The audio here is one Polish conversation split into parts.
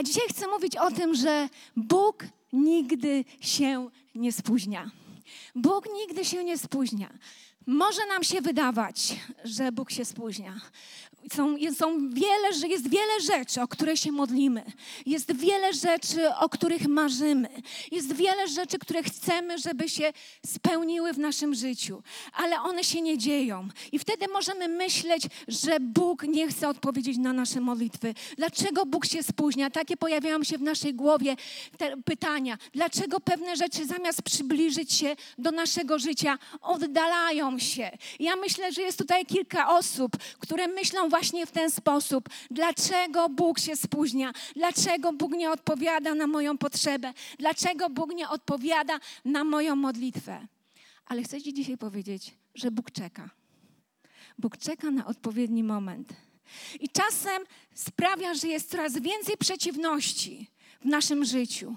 A dzisiaj chcę mówić o tym, że Bóg nigdy się nie spóźnia. Bóg nigdy się nie spóźnia. Może nam się wydawać, że Bóg się spóźnia. Są, są wiele, jest wiele rzeczy, o które się modlimy. Jest wiele rzeczy, o których marzymy. Jest wiele rzeczy, które chcemy, żeby się spełniły w naszym życiu, ale one się nie dzieją. I wtedy możemy myśleć, że Bóg nie chce odpowiedzieć na nasze modlitwy. Dlaczego Bóg się spóźnia? Takie pojawiają się w naszej głowie pytania. Dlaczego pewne rzeczy zamiast przybliżyć się do naszego życia, oddalają się? Ja myślę, że jest tutaj kilka osób, które myślą właśnie w ten sposób. Dlaczego Bóg się spóźnia? Dlaczego Bóg nie odpowiada na moją potrzebę? Dlaczego Bóg nie odpowiada na moją modlitwę? Ale chcę Ci dzisiaj powiedzieć, że Bóg czeka. Bóg czeka na odpowiedni moment. I czasem sprawia, że jest coraz więcej przeciwności w naszym życiu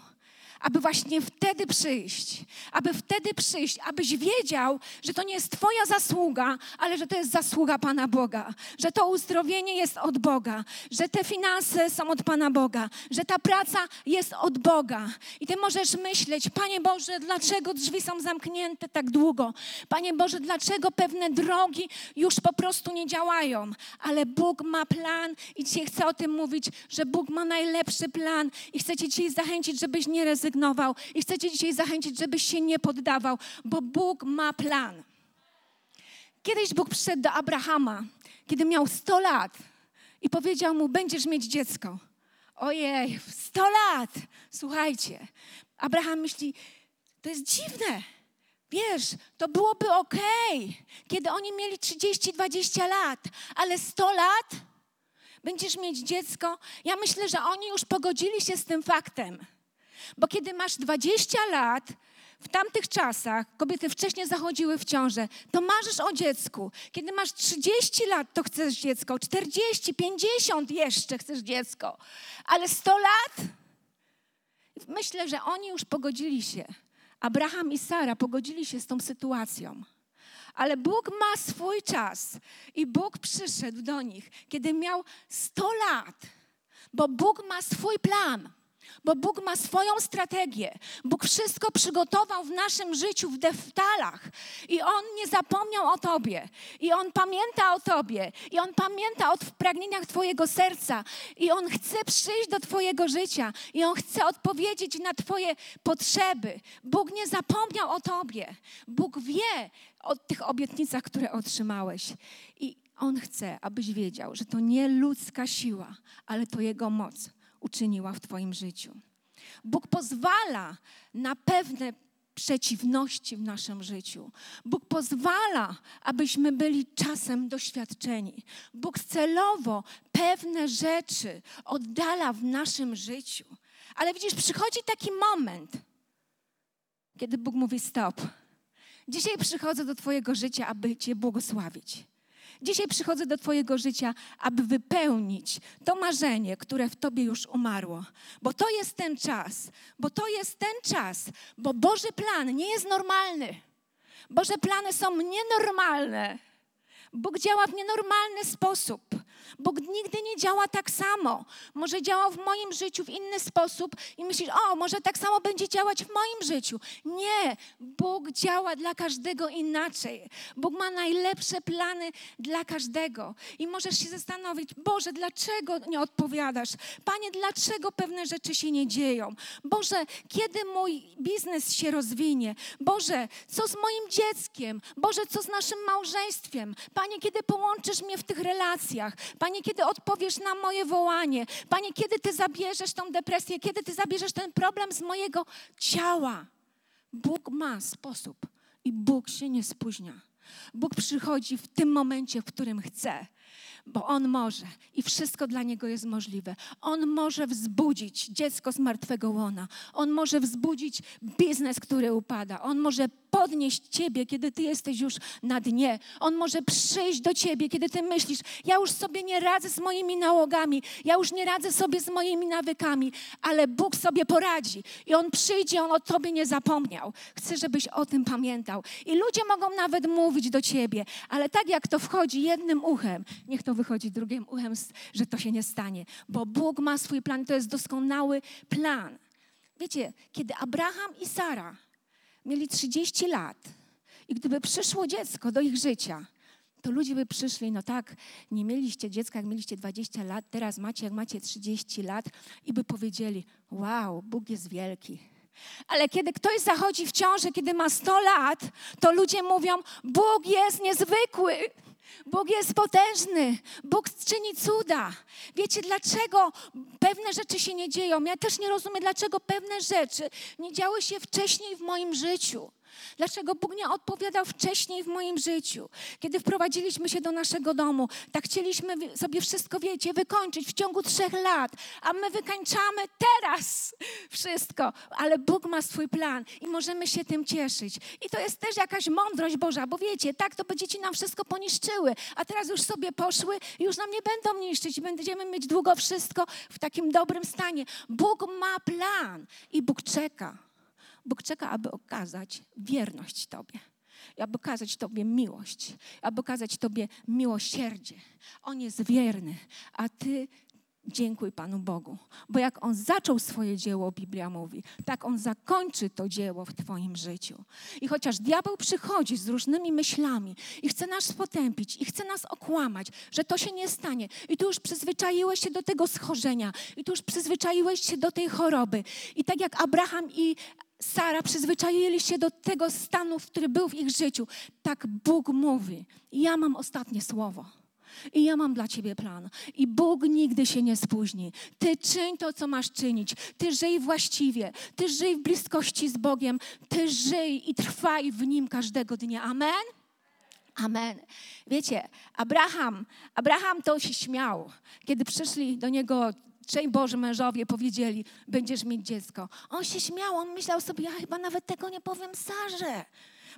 aby właśnie wtedy przyjść, aby wtedy przyjść, abyś wiedział, że to nie jest Twoja zasługa, ale że to jest zasługa Pana Boga, że to uzdrowienie jest od Boga, że te finanse są od Pana Boga, że ta praca jest od Boga. I Ty możesz myśleć, Panie Boże, dlaczego drzwi są zamknięte tak długo? Panie Boże, dlaczego pewne drogi już po prostu nie działają? Ale Bóg ma plan i dzisiaj chcę o tym mówić, że Bóg ma najlepszy plan i chcę Cię dzisiaj zachęcić, żebyś nie rezygnował rezygnował. I chcę Cię dzisiaj zachęcić, żebyś się nie poddawał, bo Bóg ma plan. Kiedyś Bóg przyszedł do Abrahama, kiedy miał 100 lat i powiedział mu: Będziesz mieć dziecko. Ojej, 100 lat! Słuchajcie, Abraham myśli: To jest dziwne. Wiesz, to byłoby ok, kiedy oni mieli 30-20 lat, ale 100 lat będziesz mieć dziecko. Ja myślę, że oni już pogodzili się z tym faktem. Bo kiedy masz 20 lat, w tamtych czasach kobiety wcześniej zachodziły w ciążę, to marzysz o dziecku. Kiedy masz 30 lat, to chcesz dziecko, 40, 50 jeszcze chcesz dziecko, ale 100 lat? Myślę, że oni już pogodzili się. Abraham i Sara pogodzili się z tą sytuacją. Ale Bóg ma swój czas i Bóg przyszedł do nich, kiedy miał 100 lat, bo Bóg ma swój plan bo Bóg ma swoją strategię. Bóg wszystko przygotował w naszym życiu w detalach i On nie zapomniał o Tobie. I On pamięta o Tobie. I On pamięta o pragnieniach Twojego serca. I On chce przyjść do Twojego życia. I On chce odpowiedzieć na Twoje potrzeby. Bóg nie zapomniał o Tobie. Bóg wie o tych obietnicach, które otrzymałeś. I On chce, abyś wiedział, że to nie ludzka siła, ale to Jego moc uczyniła w Twoim życiu. Bóg pozwala na pewne przeciwności w naszym życiu. Bóg pozwala, abyśmy byli czasem doświadczeni. Bóg celowo pewne rzeczy oddala w naszym życiu. Ale widzisz, przychodzi taki moment, kiedy Bóg mówi: Stop. Dzisiaj przychodzę do Twojego życia, aby Cię błogosławić. Dzisiaj przychodzę do Twojego życia, aby wypełnić to marzenie, które w Tobie już umarło. Bo to jest ten czas, bo to jest ten czas, bo Boży plan nie jest normalny. Boże plany są nienormalne. Bóg działa w nienormalny sposób. Bóg nigdy nie działa tak samo. Może działa w moim życiu w inny sposób i myślisz, o, może tak samo będzie działać w moim życiu. Nie, Bóg działa dla każdego inaczej. Bóg ma najlepsze plany dla każdego. I możesz się zastanowić, Boże, dlaczego nie odpowiadasz? Panie, dlaczego pewne rzeczy się nie dzieją? Boże, kiedy mój biznes się rozwinie? Boże, co z moim dzieckiem? Boże, co z naszym małżeństwem? Panie, kiedy połączysz mnie w tych relacjach? Panie, kiedy odpowiesz na moje wołanie? Panie, kiedy Ty zabierzesz tą depresję? Kiedy Ty zabierzesz ten problem z mojego ciała? Bóg ma sposób i Bóg się nie spóźnia. Bóg przychodzi w tym momencie, w którym chce bo On może i wszystko dla Niego jest możliwe. On może wzbudzić dziecko z martwego łona. On może wzbudzić biznes, który upada. On może podnieść Ciebie, kiedy Ty jesteś już na dnie. On może przyjść do Ciebie, kiedy Ty myślisz, ja już sobie nie radzę z moimi nałogami, ja już nie radzę sobie z moimi nawykami, ale Bóg sobie poradzi i On przyjdzie, On o Tobie nie zapomniał. Chcę, żebyś o tym pamiętał. I ludzie mogą nawet mówić do Ciebie, ale tak jak to wchodzi jednym uchem, niech to wychodzi drugim uchem, że to się nie stanie. Bo Bóg ma swój plan, to jest doskonały plan. Wiecie, kiedy Abraham i Sara mieli 30 lat i gdyby przyszło dziecko do ich życia, to ludzie by przyszli, no tak, nie mieliście dziecka, jak mieliście 20 lat, teraz macie, jak macie 30 lat i by powiedzieli, wow, Bóg jest wielki. Ale kiedy ktoś zachodzi w ciążę, kiedy ma 100 lat, to ludzie mówią, Bóg jest niezwykły. Bóg jest potężny, Bóg czyni cuda. Wiecie, dlaczego pewne rzeczy się nie dzieją? Ja też nie rozumiem, dlaczego pewne rzeczy nie działy się wcześniej w moim życiu. Dlaczego Bóg nie odpowiadał wcześniej w moim życiu? Kiedy wprowadziliśmy się do naszego domu, tak chcieliśmy sobie wszystko, wiecie, wykończyć w ciągu trzech lat, a my wykańczamy teraz wszystko, ale Bóg ma swój plan i możemy się tym cieszyć. I to jest też jakaś mądrość Boża, bo wiecie, tak to będziecie nam wszystko poniszczyły, a teraz już sobie poszły i już nam nie będą niszczyć będziemy mieć długo wszystko w takim dobrym stanie. Bóg ma plan i Bóg czeka. Bóg czeka, aby okazać wierność Tobie, aby okazać Tobie miłość, aby okazać Tobie miłosierdzie. On jest wierny, a Ty Dziękuj Panu Bogu, bo jak On zaczął swoje dzieło, Biblia mówi, tak On zakończy to dzieło w Twoim życiu. I chociaż diabeł przychodzi z różnymi myślami i chce nas potępić, i chce nas okłamać, że to się nie stanie, i tu już przyzwyczaiłeś się do tego schorzenia, i tu już przyzwyczaiłeś się do tej choroby. I tak jak Abraham i Sara przyzwyczaili się do tego stanu, który był w ich życiu. Tak Bóg mówi. Ja mam ostatnie słowo. I ja mam dla ciebie plan. I Bóg nigdy się nie spóźni. Ty czyń to, co masz czynić. Ty żyj właściwie. Ty żyj w bliskości z Bogiem. Ty żyj i trwaj w Nim każdego dnia. Amen? Amen. Wiecie, Abraham, Abraham to się śmiał, kiedy przyszli do niego trzej Boży mężowie powiedzieli, będziesz mieć dziecko. On się śmiał, on myślał sobie, ja chyba nawet tego nie powiem Sarze,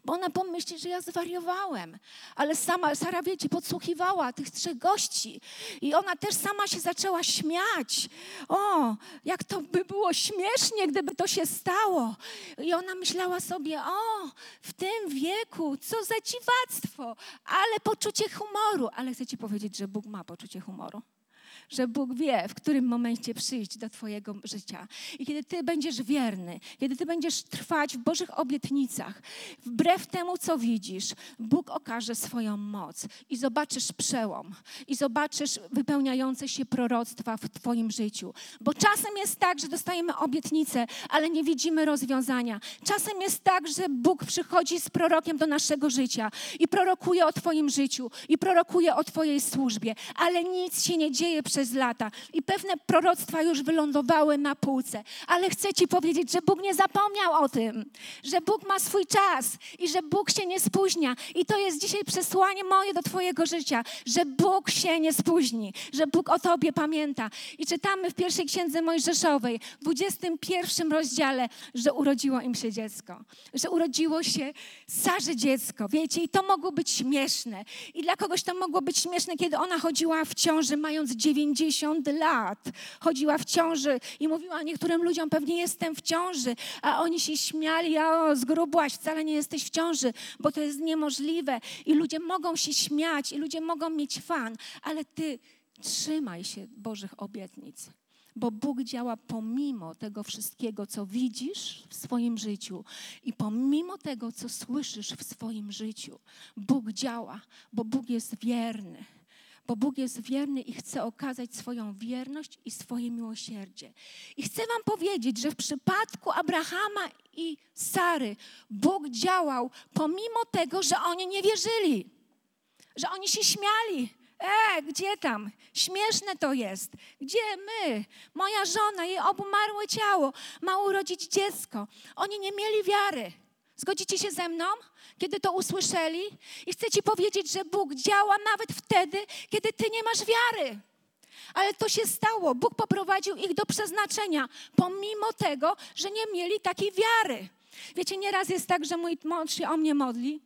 bo ona pomyśli, że ja zwariowałem. Ale sama, Sara, wiecie, podsłuchiwała tych trzech gości i ona też sama się zaczęła śmiać. O, jak to by było śmiesznie, gdyby to się stało. I ona myślała sobie, o, w tym wieku, co za dziwactwo, ale poczucie humoru. Ale chcę ci powiedzieć, że Bóg ma poczucie humoru że Bóg wie, w którym momencie przyjść do Twojego życia. I kiedy Ty będziesz wierny, kiedy Ty będziesz trwać w Bożych obietnicach, wbrew temu, co widzisz, Bóg okaże swoją moc i zobaczysz przełom, i zobaczysz wypełniające się proroctwa w Twoim życiu. Bo czasem jest tak, że dostajemy obietnice, ale nie widzimy rozwiązania. Czasem jest tak, że Bóg przychodzi z prorokiem do naszego życia i prorokuje o Twoim życiu, i prorokuje o Twojej służbie, ale nic się nie dzieje przez lata i pewne proroctwa już wylądowały na półce. Ale chcę Ci powiedzieć, że Bóg nie zapomniał o tym, że Bóg ma swój czas i że Bóg się nie spóźnia. I to jest dzisiaj przesłanie moje do Twojego życia, że Bóg się nie spóźni, że Bóg o Tobie pamięta. I czytamy w pierwszej księdze Mojżeszowej, w 21 rozdziale, że urodziło im się dziecko, że urodziło się Sarze dziecko. Wiecie, i to mogło być śmieszne. I dla kogoś to mogło być śmieszne, kiedy ona chodziła w ciąży, mając 9 50 lat. Chodziła w ciąży i mówiła niektórym ludziom, pewnie jestem w ciąży, a oni się śmiali, a zgrubłaś, wcale nie jesteś w ciąży, bo to jest niemożliwe. I ludzie mogą się śmiać, i ludzie mogą mieć fan, ale ty trzymaj się Bożych obietnic bo Bóg działa pomimo tego wszystkiego, co widzisz w swoim życiu i pomimo tego, co słyszysz w swoim życiu. Bóg działa, bo Bóg jest wierny bo Bóg jest wierny i chce okazać swoją wierność i swoje miłosierdzie. I chcę Wam powiedzieć, że w przypadku Abrahama i Sary Bóg działał pomimo tego, że oni nie wierzyli, że oni się śmiali. E, gdzie tam? Śmieszne to jest. Gdzie my? Moja żona, jej obumarłe ciało ma urodzić dziecko. Oni nie mieli wiary. Zgodzicie się ze mną, kiedy to usłyszeli? I chcę Ci powiedzieć, że Bóg działa nawet wtedy, kiedy Ty nie masz wiary. Ale to się stało. Bóg poprowadził ich do przeznaczenia, pomimo tego, że nie mieli takiej wiary. Wiecie, nieraz jest tak, że mój mąż się o mnie modli,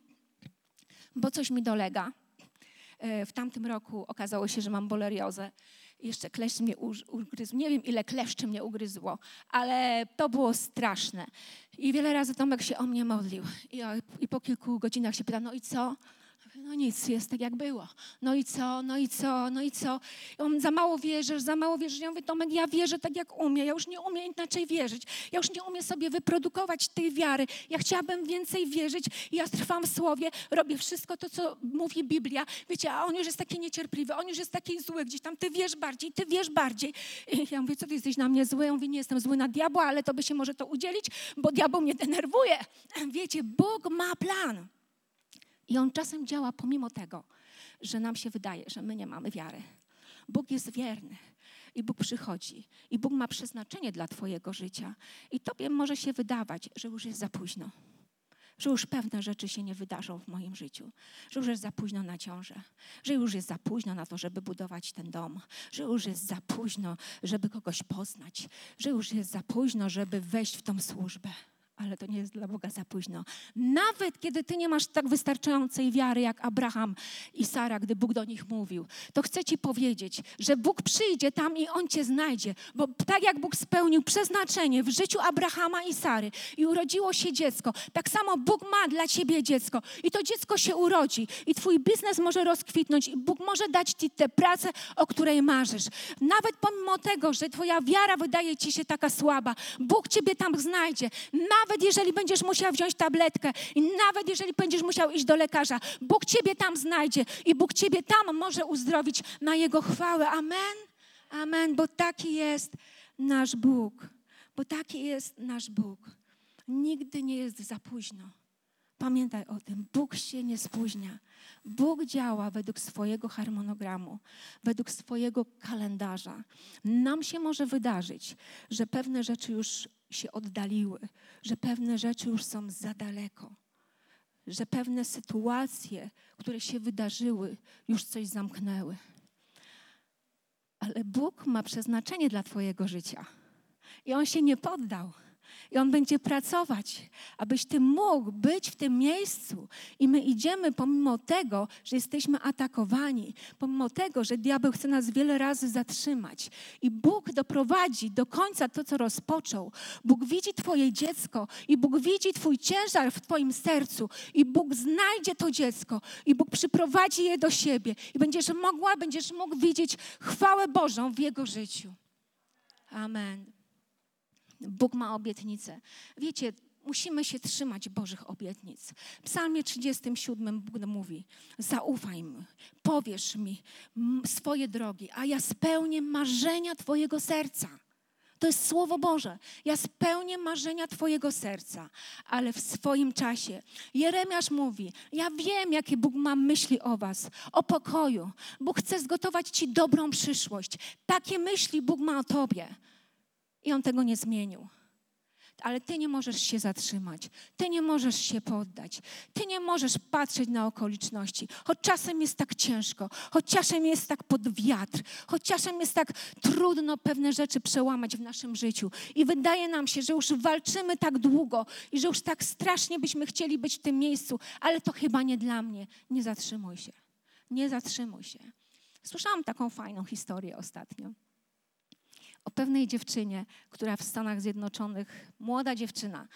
bo coś mi dolega. E, w tamtym roku okazało się, że mam boleriozę jeszcze kleszcz mnie ugryzł. Nie wiem, ile kleszczy mnie ugryzło, ale to było straszne. I wiele razy Tomek się o mnie modlił. I, I po kilku godzinach się pyta, no i co? No nic, jest tak jak było. No i co, no i co, no i co? On za mało wierzysz, za mało wierzysz. Ja mówię, Tomek, ja wierzę tak jak umiem. Ja już nie umiem inaczej wierzyć. Ja już nie umiem sobie wyprodukować tej wiary. Ja chciałabym więcej wierzyć i ja trwam w słowie, robię wszystko to, co mówi Biblia. Wiecie, a on już jest taki niecierpliwy, on już jest taki zły gdzieś tam. Ty wiesz bardziej, ty wiesz bardziej. I ja mówię, co ty jesteś na mnie zły? Ja mówię, nie jestem zły na diabła, ale to by się może to udzielić, bo diabeł mnie denerwuje. Wiecie, Bóg ma plan. I on czasem działa pomimo tego, że nam się wydaje, że my nie mamy wiary. Bóg jest wierny i Bóg przychodzi i Bóg ma przeznaczenie dla Twojego życia. I Tobie może się wydawać, że już jest za późno. Że już pewne rzeczy się nie wydarzą w moim życiu, że już jest za późno na ciążę, że już jest za późno na to, żeby budować ten dom, że już jest za późno, żeby kogoś poznać, że już jest za późno, żeby wejść w tą służbę ale to nie jest dla Boga za późno. Nawet kiedy ty nie masz tak wystarczającej wiary jak Abraham i Sara, gdy Bóg do nich mówił, to chcę ci powiedzieć, że Bóg przyjdzie tam i on cię znajdzie, bo tak jak Bóg spełnił przeznaczenie w życiu Abrahama i Sary i urodziło się dziecko, tak samo Bóg ma dla ciebie dziecko i to dziecko się urodzi i twój biznes może rozkwitnąć i Bóg może dać ci tę pracę, o której marzysz. Nawet pomimo tego, że twoja wiara wydaje ci się taka słaba, Bóg ciebie tam znajdzie. Nawet nawet jeżeli będziesz musiał wziąć tabletkę i nawet jeżeli będziesz musiał iść do lekarza, Bóg Ciebie tam znajdzie i Bóg Ciebie tam może uzdrowić na Jego chwałę. Amen? Amen, bo taki jest nasz Bóg. Bo taki jest nasz Bóg. Nigdy nie jest za późno. Pamiętaj o tym. Bóg się nie spóźnia. Bóg działa według swojego harmonogramu, według swojego kalendarza. Nam się może wydarzyć, że pewne rzeczy już się oddaliły, że pewne rzeczy już są za daleko, że pewne sytuacje, które się wydarzyły, już coś zamknęły. Ale Bóg ma przeznaczenie dla Twojego życia i On się nie poddał. I On będzie pracować, abyś Ty mógł być w tym miejscu. I my idziemy pomimo tego, że jesteśmy atakowani, pomimo tego, że diabeł chce nas wiele razy zatrzymać. I Bóg doprowadzi do końca to, co rozpoczął. Bóg widzi Twoje dziecko i Bóg widzi Twój ciężar w Twoim sercu. I Bóg znajdzie to dziecko i Bóg przyprowadzi je do siebie. I będziesz mogła, będziesz mógł widzieć chwałę Bożą w jego życiu. Amen. Bóg ma obietnicę. Wiecie, musimy się trzymać Bożych obietnic. W Psalmie 37 Bóg mówi: Zaufaj mi, powiesz mi swoje drogi, a ja spełnię marzenia Twojego serca. To jest Słowo Boże. Ja spełnię marzenia Twojego serca, ale w swoim czasie. Jeremiasz mówi: Ja wiem, jakie Bóg ma myśli o Was, o pokoju. Bóg chce zgotować Ci dobrą przyszłość. Takie myśli Bóg ma o Tobie. I on tego nie zmienił. Ale ty nie możesz się zatrzymać, ty nie możesz się poddać, ty nie możesz patrzeć na okoliczności. Choć czasem jest tak ciężko, choć czasem jest tak pod wiatr, choć czasem jest tak trudno pewne rzeczy przełamać w naszym życiu. I wydaje nam się, że już walczymy tak długo i że już tak strasznie byśmy chcieli być w tym miejscu, ale to chyba nie dla mnie. Nie zatrzymuj się. Nie zatrzymuj się. Słyszałam taką fajną historię ostatnio o pewnej dziewczynie, która w Stanach Zjednoczonych, młoda dziewczyna,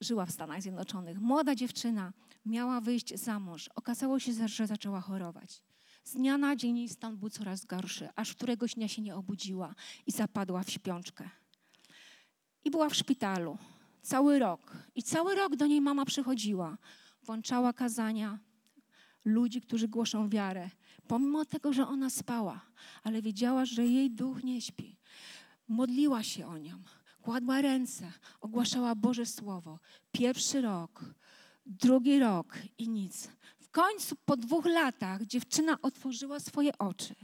żyła w Stanach Zjednoczonych, młoda dziewczyna miała wyjść za mąż. Okazało się, że zaczęła chorować. Z dnia na dzień jej stan był coraz gorszy, aż któregoś dnia się nie obudziła i zapadła w śpiączkę. I była w szpitalu cały rok. I cały rok do niej mama przychodziła, włączała kazania, ludzi, którzy głoszą wiarę, pomimo tego, że ona spała, ale wiedziała, że jej duch nie śpi. Modliła się o nią, kładła ręce, ogłaszała Boże Słowo. Pierwszy rok, drugi rok i nic. W końcu po dwóch latach dziewczyna otworzyła swoje oczy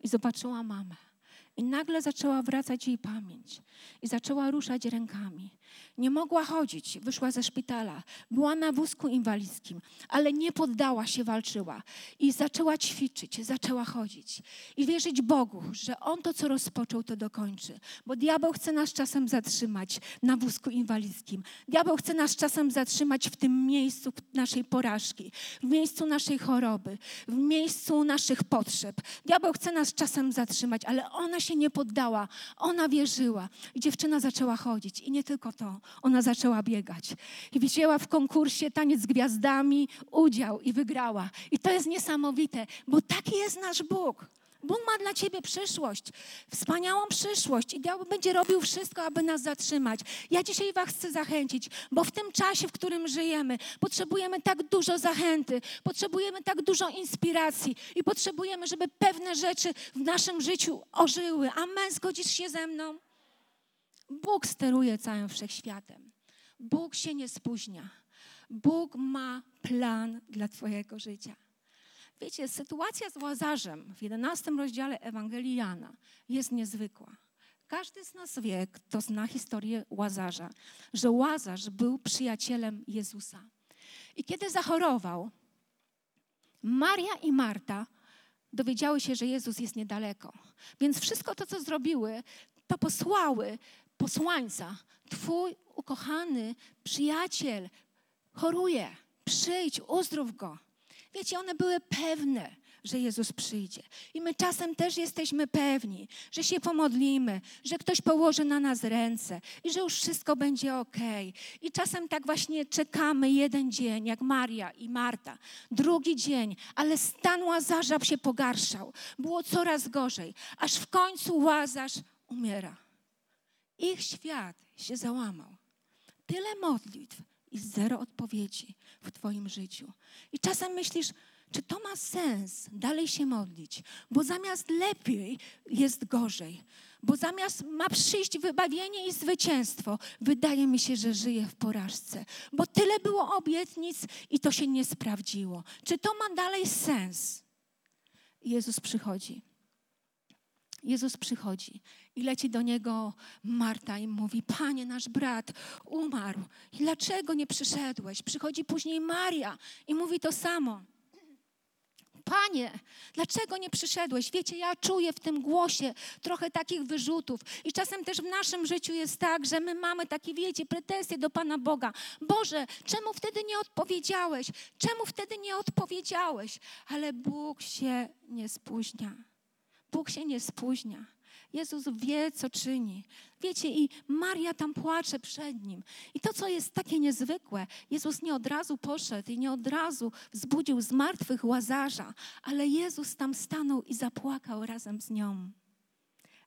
i zobaczyła mamę. I nagle zaczęła wracać jej pamięć i zaczęła ruszać rękami. Nie mogła chodzić, wyszła ze szpitala, była na wózku inwalidzkim, ale nie poddała się, walczyła i zaczęła ćwiczyć, zaczęła chodzić i wierzyć Bogu, że On to, co rozpoczął, to dokończy. Bo diabeł chce nas czasem zatrzymać na wózku inwalidzkim. Diabeł chce nas czasem zatrzymać w tym miejscu naszej porażki, w miejscu naszej choroby, w miejscu naszych potrzeb. Diabeł chce nas czasem zatrzymać, ale ona się się nie poddała. Ona wierzyła. I dziewczyna zaczęła chodzić. I nie tylko to, ona zaczęła biegać. I wzięła w konkursie Taniec z Gwiazdami udział i wygrała. I to jest niesamowite, bo taki jest nasz Bóg. Bóg ma dla ciebie przyszłość, wspaniałą przyszłość i będzie robił wszystko, aby nas zatrzymać. Ja dzisiaj Was chcę zachęcić, bo w tym czasie, w którym żyjemy, potrzebujemy tak dużo zachęty, potrzebujemy tak dużo inspiracji i potrzebujemy, żeby pewne rzeczy w naszym życiu ożyły. Amen, zgodzisz się ze mną? Bóg steruje całym wszechświatem. Bóg się nie spóźnia. Bóg ma plan dla Twojego życia. Wiecie, sytuacja z Łazarzem w 11 rozdziale Ewangelii Jana jest niezwykła. Każdy z nas wie, kto zna historię Łazarza, że Łazarz był przyjacielem Jezusa. I kiedy zachorował, Maria i Marta dowiedziały się, że Jezus jest niedaleko. Więc wszystko to, co zrobiły, to posłały posłańca. Twój ukochany przyjaciel choruje. Przyjdź, uzdrów go. Wiecie, one były pewne, że Jezus przyjdzie. I my czasem też jesteśmy pewni, że się pomodlimy, że ktoś położy na nas ręce i że już wszystko będzie ok. I czasem tak właśnie czekamy jeden dzień, jak Maria i Marta, drugi dzień, ale stan Łazarza się pogarszał. Było coraz gorzej, aż w końcu Łazarz umiera. Ich świat się załamał. Tyle modlitw, i zero odpowiedzi w Twoim życiu. I czasem myślisz, czy to ma sens dalej się modlić, bo zamiast lepiej jest gorzej, bo zamiast ma przyjść wybawienie i zwycięstwo, wydaje mi się, że żyję w porażce, bo tyle było obietnic i to się nie sprawdziło. Czy to ma dalej sens? Jezus przychodzi. Jezus przychodzi i leci do niego Marta i mówi: Panie, nasz brat umarł. I dlaczego nie przyszedłeś? Przychodzi później Maria i mówi to samo. Panie, dlaczego nie przyszedłeś? Wiecie, ja czuję w tym głosie trochę takich wyrzutów. I czasem też w naszym życiu jest tak, że my mamy takie, wiecie, pretensje do Pana Boga. Boże, czemu wtedy nie odpowiedziałeś? Czemu wtedy nie odpowiedziałeś? Ale Bóg się nie spóźnia. Bóg się nie spóźnia. Jezus wie, co czyni. Wiecie, i Maria tam płacze przed nim. I to, co jest takie niezwykłe, Jezus nie od razu poszedł i nie od razu wzbudził z martwych łazarza, ale Jezus tam stanął i zapłakał razem z nią,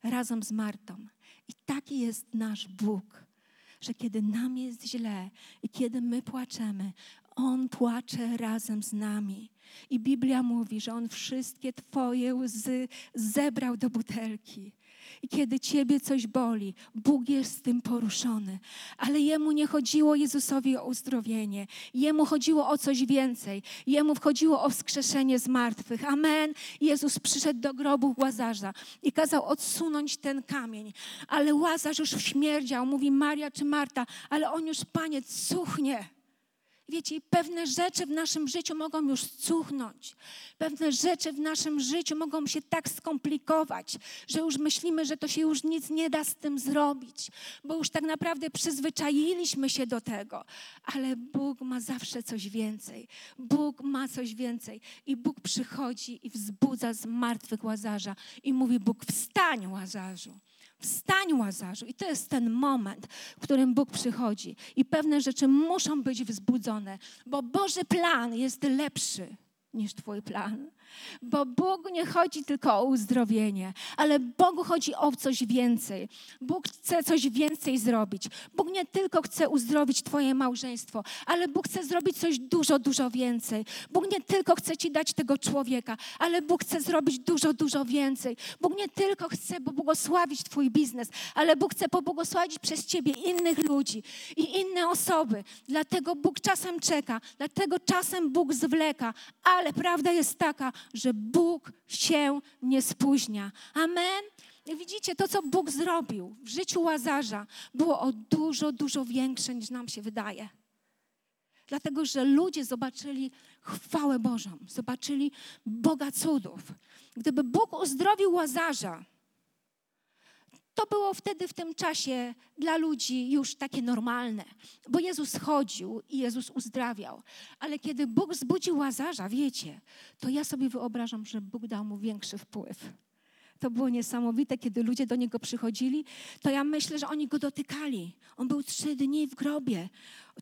razem z Martą. I taki jest nasz Bóg, że kiedy nam jest źle i kiedy my płaczemy, On płacze razem z nami. I Biblia mówi, że On wszystkie Twoje łzy zebrał do butelki. I kiedy Ciebie coś boli, Bóg jest tym poruszony. Ale Jemu nie chodziło Jezusowi o uzdrowienie. Jemu chodziło o coś więcej. Jemu chodziło o wskrzeszenie z martwych. Amen. Jezus przyszedł do grobu Łazarza i kazał odsunąć ten kamień. Ale Łazarz już śmierdział. Mówi Maria czy Marta, ale on już, Panie, cuchnie. Wiecie, pewne rzeczy w naszym życiu mogą już cuchnąć. Pewne rzeczy w naszym życiu mogą się tak skomplikować, że już myślimy, że to się już nic nie da z tym zrobić, bo już tak naprawdę przyzwyczailiśmy się do tego. Ale Bóg ma zawsze coś więcej. Bóg ma coś więcej. I Bóg przychodzi i wzbudza z martwych łazarza i mówi: Bóg, wstań, łazarzu. Wstań, Łazarzu. I to jest ten moment, w którym Bóg przychodzi. I pewne rzeczy muszą być wzbudzone, bo Boży plan jest lepszy niż Twój plan. Bo Bogu nie chodzi tylko o uzdrowienie, ale Bogu chodzi o coś więcej. Bóg chce coś więcej zrobić. Bóg nie tylko chce uzdrowić Twoje małżeństwo, ale Bóg chce zrobić coś dużo, dużo więcej. Bóg nie tylko chce Ci dać tego człowieka, ale Bóg chce zrobić dużo, dużo więcej. Bóg nie tylko chce pobłogosławić Twój biznes, ale Bóg chce pobłogosławić przez Ciebie innych ludzi i inne osoby. Dlatego Bóg czasem czeka, dlatego czasem Bóg zwleka, ale prawda jest taka, że Bóg się nie spóźnia. Amen. Widzicie, to co Bóg zrobił w życiu Łazarza było o dużo, dużo większe niż nam się wydaje. Dlatego, że ludzie zobaczyli chwałę Bożą, zobaczyli Boga cudów. Gdyby Bóg uzdrowił Łazarza, to było wtedy w tym czasie dla ludzi już takie normalne, bo Jezus chodził i Jezus uzdrawiał. Ale kiedy Bóg zbudził Łazarza, wiecie, to ja sobie wyobrażam, że Bóg dał mu większy wpływ. To było niesamowite, kiedy ludzie do niego przychodzili, to ja myślę, że oni go dotykali. On był trzy dni w grobie.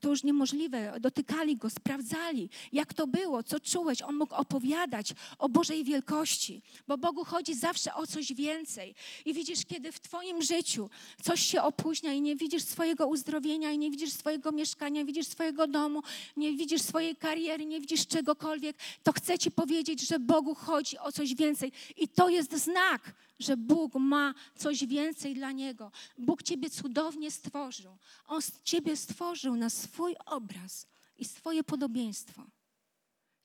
To już niemożliwe. Dotykali go, sprawdzali, jak to było, co czułeś. On mógł opowiadać o Bożej wielkości, bo Bogu chodzi zawsze o coś więcej. I widzisz, kiedy w Twoim życiu coś się opóźnia i nie widzisz swojego uzdrowienia, i nie widzisz swojego mieszkania, widzisz swojego domu, nie widzisz swojej kariery, nie widzisz czegokolwiek, to chcę Ci powiedzieć, że Bogu chodzi o coś więcej. I to jest znak, że Bóg ma coś więcej dla Niego. Bóg Ciebie cudownie stworzył. On Ciebie stworzył na swój obraz i swoje podobieństwo.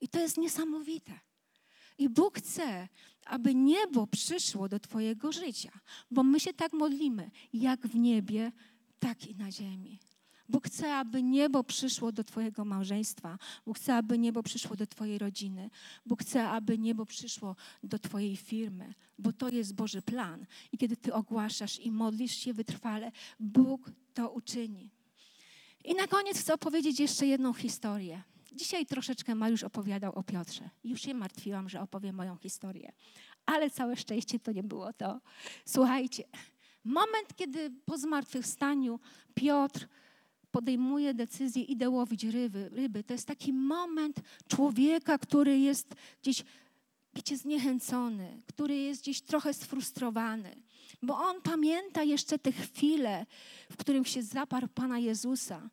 I to jest niesamowite. I Bóg chce, aby niebo przyszło do Twojego życia, bo my się tak modlimy, jak w niebie, tak i na ziemi. Bóg chce, aby niebo przyszło do Twojego małżeństwa. Bóg chce, aby niebo przyszło do Twojej rodziny. Bóg chce, aby niebo przyszło do Twojej firmy, bo to jest Boży plan. I kiedy Ty ogłaszasz i modlisz się wytrwale, Bóg to uczyni. I na koniec chcę opowiedzieć jeszcze jedną historię. Dzisiaj troszeczkę Mariusz opowiadał o Piotrze. Już się martwiłam, że opowiem moją historię. Ale całe szczęście to nie było to. Słuchajcie, moment, kiedy po zmartwychwstaniu Piotr podejmuje decyzję, idę łowić ryby, ryby. To jest taki moment człowieka, który jest gdzieś, wiecie, zniechęcony, który jest gdzieś trochę sfrustrowany. Bo on pamięta jeszcze te chwile, w którym się zaparł Pana Jezusa.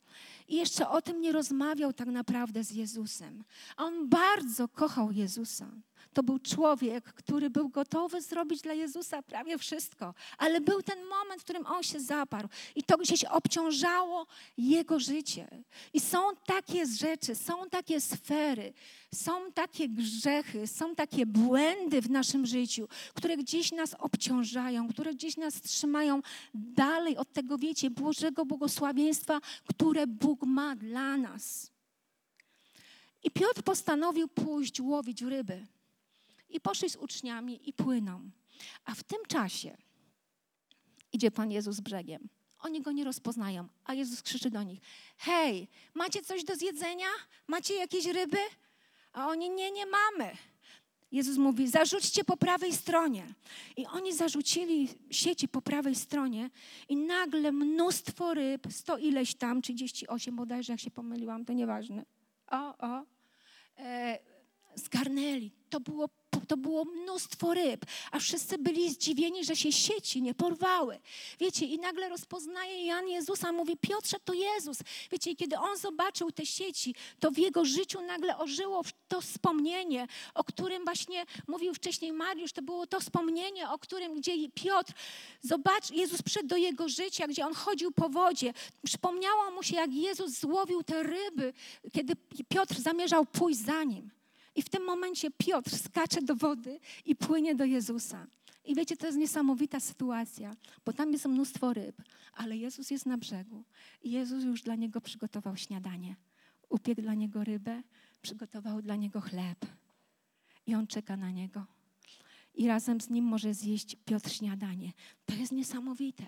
I jeszcze o tym nie rozmawiał tak naprawdę z Jezusem. A on bardzo kochał Jezusa. To był człowiek, który był gotowy zrobić dla Jezusa prawie wszystko, ale był ten moment, w którym on się zaparł i to gdzieś obciążało jego życie. I są takie rzeczy, są takie sfery, są takie grzechy, są takie błędy w naszym życiu, które gdzieś nas obciążają, które gdzieś nas trzymają dalej od tego, wiecie, Bożego błogosławieństwa, które Bóg ma dla nas. I Piotr postanowił pójść łowić ryby. I poszli z uczniami i płyną. A w tym czasie idzie Pan Jezus brzegiem. Oni go nie rozpoznają, a Jezus krzyczy do nich: Hej, macie coś do zjedzenia? Macie jakieś ryby? A oni: Nie, nie mamy. Jezus mówi: Zarzućcie po prawej stronie. I oni zarzucili sieci po prawej stronie, i nagle mnóstwo ryb, sto ileś tam, 38 bodajże, jak się pomyliłam, to nieważne. O, o. E, zgarnęli. To było to było mnóstwo ryb, a wszyscy byli zdziwieni, że się sieci nie porwały. Wiecie, i nagle rozpoznaje Jan Jezusa, mówi, Piotrze, to Jezus. Wiecie, i kiedy on zobaczył te sieci, to w jego życiu nagle ożyło to wspomnienie, o którym właśnie mówił wcześniej Mariusz, to było to wspomnienie, o którym, gdzie Piotr, zobacz, Jezus przyszedł do jego życia, gdzie on chodził po wodzie. Przypomniało mu się, jak Jezus złowił te ryby, kiedy Piotr zamierzał pójść za nim. I w tym momencie Piotr skacze do wody i płynie do Jezusa. I wiecie, to jest niesamowita sytuacja, bo tam jest mnóstwo ryb, ale Jezus jest na brzegu i Jezus już dla niego przygotował śniadanie. Upiekł dla niego rybę, przygotował dla niego chleb i on czeka na niego. I razem z nim może zjeść Piotr śniadanie. To jest niesamowite.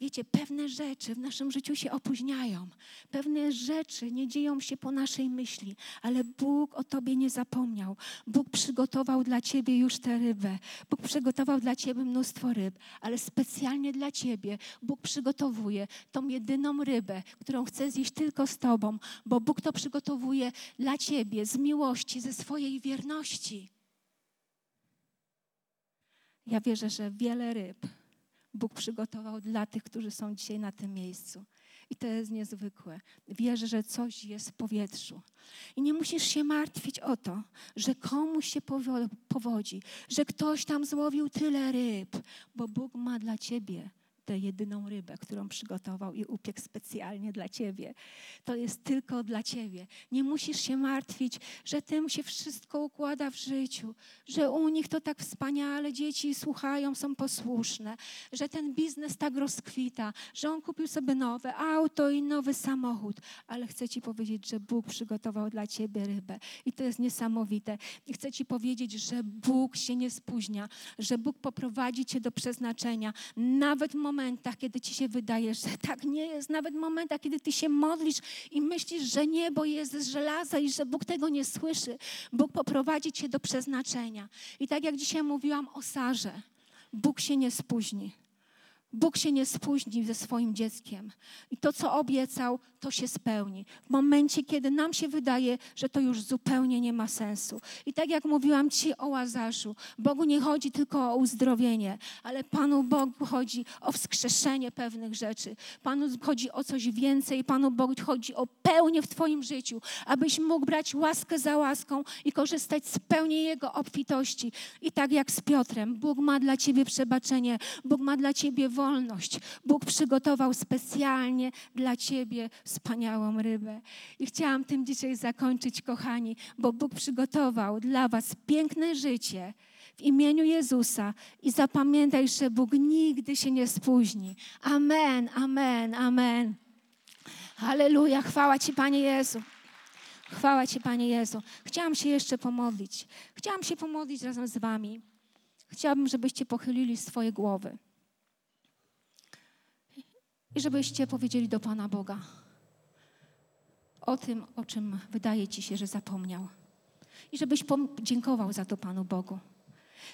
Wiecie, pewne rzeczy w naszym życiu się opóźniają, pewne rzeczy nie dzieją się po naszej myśli, ale Bóg o Tobie nie zapomniał. Bóg przygotował dla Ciebie już tę rybę. Bóg przygotował dla Ciebie mnóstwo ryb, ale specjalnie dla Ciebie Bóg przygotowuje tą jedyną rybę, którą chce zjeść tylko z Tobą, bo Bóg to przygotowuje dla Ciebie z miłości, ze swojej wierności. Ja wierzę, że wiele ryb Bóg przygotował dla tych, którzy są dzisiaj na tym miejscu. I to jest niezwykłe. Wierzę, że coś jest w powietrzu. I nie musisz się martwić o to, że komuś się powodzi, że ktoś tam złowił tyle ryb, bo Bóg ma dla ciebie tę jedyną rybę, którą przygotował i upiekł specjalnie dla Ciebie. To jest tylko dla Ciebie. Nie musisz się martwić, że tym się wszystko układa w życiu, że u nich to tak wspaniale, dzieci słuchają, są posłuszne, że ten biznes tak rozkwita, że on kupił sobie nowe auto i nowy samochód. Ale chcę Ci powiedzieć, że Bóg przygotował dla Ciebie rybę. I to jest niesamowite. I chcę Ci powiedzieć, że Bóg się nie spóźnia, że Bóg poprowadzi Cię do przeznaczenia. Nawet w momencie, momentach, kiedy ci się wydaje, że tak nie jest, nawet w momentach, kiedy ty się modlisz i myślisz, że niebo jest z żelaza i że Bóg tego nie słyszy, Bóg poprowadzi cię do przeznaczenia. I tak jak dzisiaj mówiłam o Sarze, Bóg się nie spóźni. Bóg się nie spóźni ze swoim dzieckiem. I to, co obiecał, to się spełni. W momencie, kiedy nam się wydaje, że to już zupełnie nie ma sensu. I tak jak mówiłam Ci o Łazarzu, Bogu nie chodzi tylko o uzdrowienie, ale Panu Bogu chodzi o wskrzeszenie pewnych rzeczy. Panu chodzi o coś więcej. Panu Bogu chodzi o pełnię w Twoim życiu, abyś mógł brać łaskę za łaską i korzystać z pełni Jego obfitości. I tak jak z Piotrem, Bóg ma dla Ciebie przebaczenie, Bóg ma dla Ciebie wolność. Bóg przygotował specjalnie dla Ciebie wspaniałą rybę. I chciałam tym dzisiaj zakończyć, kochani, bo Bóg przygotował dla Was piękne życie w imieniu Jezusa i zapamiętaj, że Bóg nigdy się nie spóźni. Amen, amen, amen. Halleluja, chwała Ci, Panie Jezu. Chwała Ci, Panie Jezu. Chciałam się jeszcze pomodlić. Chciałam się pomodlić razem z Wami. Chciałabym, żebyście pochylili swoje głowy i żebyście powiedzieli do Pana Boga o tym, o czym wydaje Ci się, że zapomniał. I żebyś podziękował za to Panu Bogu.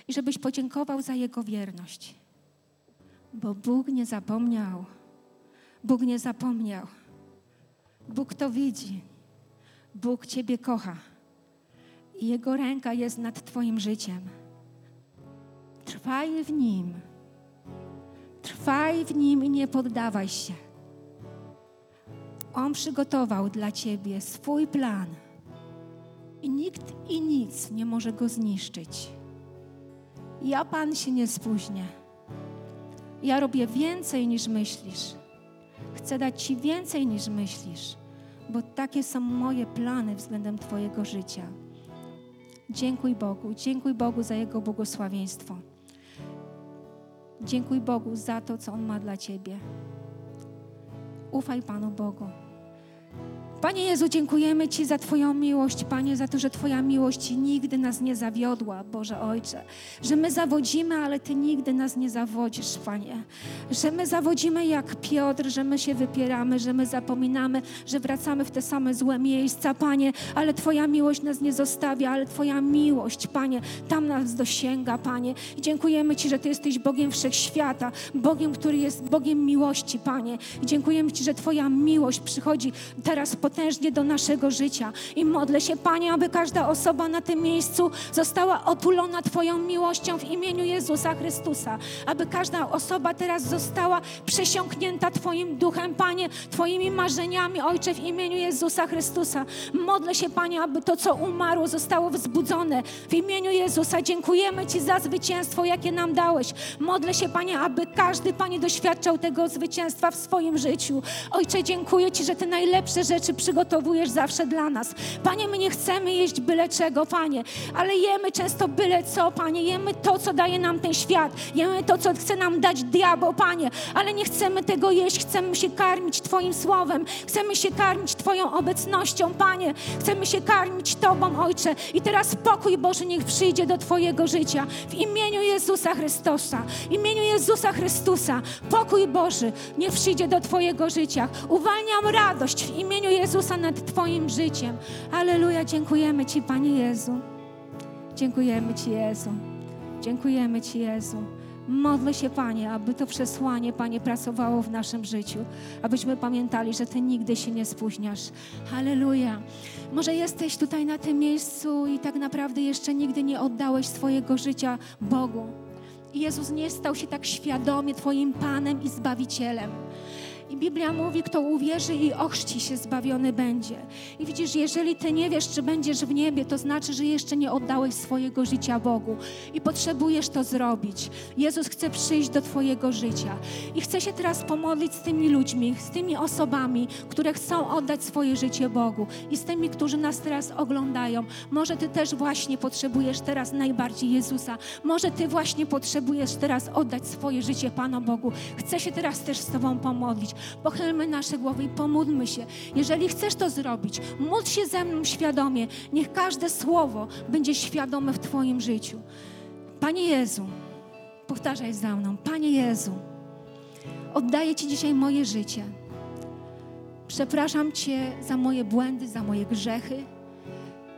I żebyś podziękował za Jego wierność. Bo Bóg nie zapomniał. Bóg nie zapomniał. Bóg to widzi. Bóg Ciebie kocha. Jego ręka jest nad Twoim życiem. Trwaj w Nim. Trwaj w Nim i nie poddawaj się. On przygotował dla Ciebie swój plan i nikt i nic nie może go zniszczyć. Ja, Pan, się nie spóźnię. Ja robię więcej niż myślisz. Chcę dać Ci więcej niż myślisz, bo takie są moje plany względem Twojego życia. Dziękuj Bogu, dziękuj Bogu za Jego błogosławieństwo. Dziękuj Bogu za to, co On ma dla Ciebie. Ufaj Panu Bogu. Panie Jezu, dziękujemy Ci za Twoją miłość, Panie, za to, że Twoja miłość nigdy nas nie zawiodła, Boże Ojcze. Że my zawodzimy, ale Ty nigdy nas nie zawodzisz, Panie. Że my zawodzimy jak Piotr, że my się wypieramy, że my zapominamy, że wracamy w te same złe miejsca, Panie, ale Twoja miłość nas nie zostawia, ale Twoja miłość, Panie, tam nas dosięga, Panie. I dziękujemy Ci, że Ty jesteś Bogiem wszechświata, Bogiem, który jest Bogiem miłości, Panie. I dziękujemy Ci, że Twoja miłość przychodzi teraz pod potężnie do naszego życia. I modlę się, Panie, aby każda osoba na tym miejscu została otulona Twoją miłością w imieniu Jezusa Chrystusa. Aby każda osoba teraz została przesiąknięta Twoim duchem, Panie, Twoimi marzeniami, Ojcze, w imieniu Jezusa Chrystusa. Modlę się, Panie, aby to, co umarło, zostało wzbudzone. W imieniu Jezusa dziękujemy Ci za zwycięstwo, jakie nam dałeś. Modlę się, Panie, aby każdy, Panie, doświadczał tego zwycięstwa w swoim życiu. Ojcze, dziękuję Ci, że Ty najlepsze rzeczy przygotowujesz zawsze dla nas. Panie, my nie chcemy jeść byle czego, Panie, ale jemy często byle co, Panie. Jemy to, co daje nam ten świat. Jemy to, co chce nam dać diabeł, Panie, ale nie chcemy tego jeść. Chcemy się karmić Twoim słowem. Chcemy się karmić Twoją obecnością, Panie. Chcemy się karmić Tobą, Ojcze. I teraz pokój Boży niech przyjdzie do Twojego życia. W imieniu Jezusa Chrystusa. W imieniu Jezusa Chrystusa. Pokój Boży niech przyjdzie do Twojego życia. Uwalniam radość w imieniu Jezusa Jezusa nad Twoim życiem. Aleluja, dziękujemy Ci, Panie Jezu. Dziękujemy Ci, Jezu. Dziękujemy Ci, Jezu. Modlę się, Panie, aby to przesłanie, Panie, pracowało w naszym życiu, abyśmy pamiętali, że Ty nigdy się nie spóźniasz. Halleluja. Może jesteś tutaj na tym miejscu i tak naprawdę jeszcze nigdy nie oddałeś swojego życia Bogu. Jezus nie stał się tak świadomie Twoim Panem i Zbawicielem. I Biblia mówi, kto uwierzy i ochrzci się, zbawiony będzie. I widzisz, jeżeli ty nie wiesz, czy będziesz w niebie, to znaczy, że jeszcze nie oddałeś swojego życia Bogu i potrzebujesz to zrobić. Jezus chce przyjść do twojego życia i chce się teraz pomodlić z tymi ludźmi, z tymi osobami, które chcą oddać swoje życie Bogu i z tymi, którzy nas teraz oglądają. Może ty też właśnie potrzebujesz teraz najbardziej Jezusa. Może ty właśnie potrzebujesz teraz oddać swoje życie Panu Bogu. Chcę się teraz też z tobą pomodlić. Pochylmy nasze głowy i pomódlmy się. Jeżeli chcesz to zrobić, módl się ze mną świadomie. Niech każde słowo będzie świadome w Twoim życiu. Panie Jezu, powtarzaj za mną. Panie Jezu, oddaję Ci dzisiaj moje życie. Przepraszam Cię za moje błędy, za moje grzechy.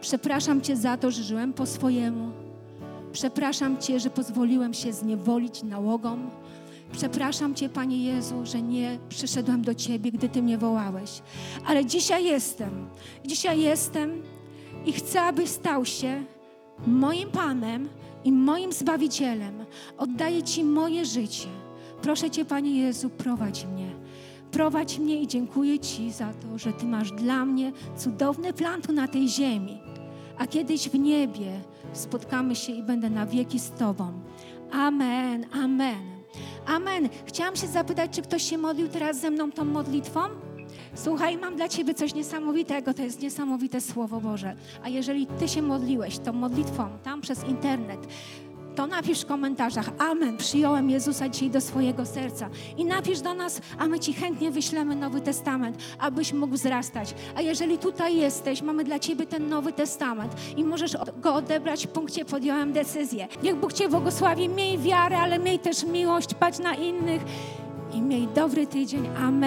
Przepraszam Cię za to, że żyłem po swojemu. Przepraszam Cię, że pozwoliłem się zniewolić nałogom. Przepraszam Cię, Panie Jezu, że nie przyszedłem do Ciebie, gdy Ty mnie wołałeś. Ale dzisiaj jestem. Dzisiaj jestem i chcę, abyś stał się moim Panem i moim Zbawicielem. Oddaję Ci moje życie. Proszę Cię, Panie Jezu, prowadź mnie. Prowadź mnie i dziękuję Ci za to, że Ty masz dla mnie cudowny plan tu na tej ziemi. A kiedyś w niebie spotkamy się i będę na wieki z Tobą. Amen, amen. Amen. Chciałam się zapytać, czy ktoś się modlił teraz ze mną tą modlitwą? Słuchaj, mam dla Ciebie coś niesamowitego, to jest niesamowite Słowo Boże. A jeżeli Ty się modliłeś tą modlitwą tam przez internet, to napisz w komentarzach Amen, przyjąłem Jezusa dzisiaj do swojego serca. I napisz do nas, a my Ci chętnie wyślemy Nowy Testament, abyś mógł wzrastać. A jeżeli tutaj jesteś, mamy dla Ciebie ten Nowy Testament i możesz go odebrać w punkcie podjąłem decyzję. Niech Bóg Cię błogosławi, miej wiarę, ale miej też miłość, patrz na innych i miej dobry tydzień. Amen.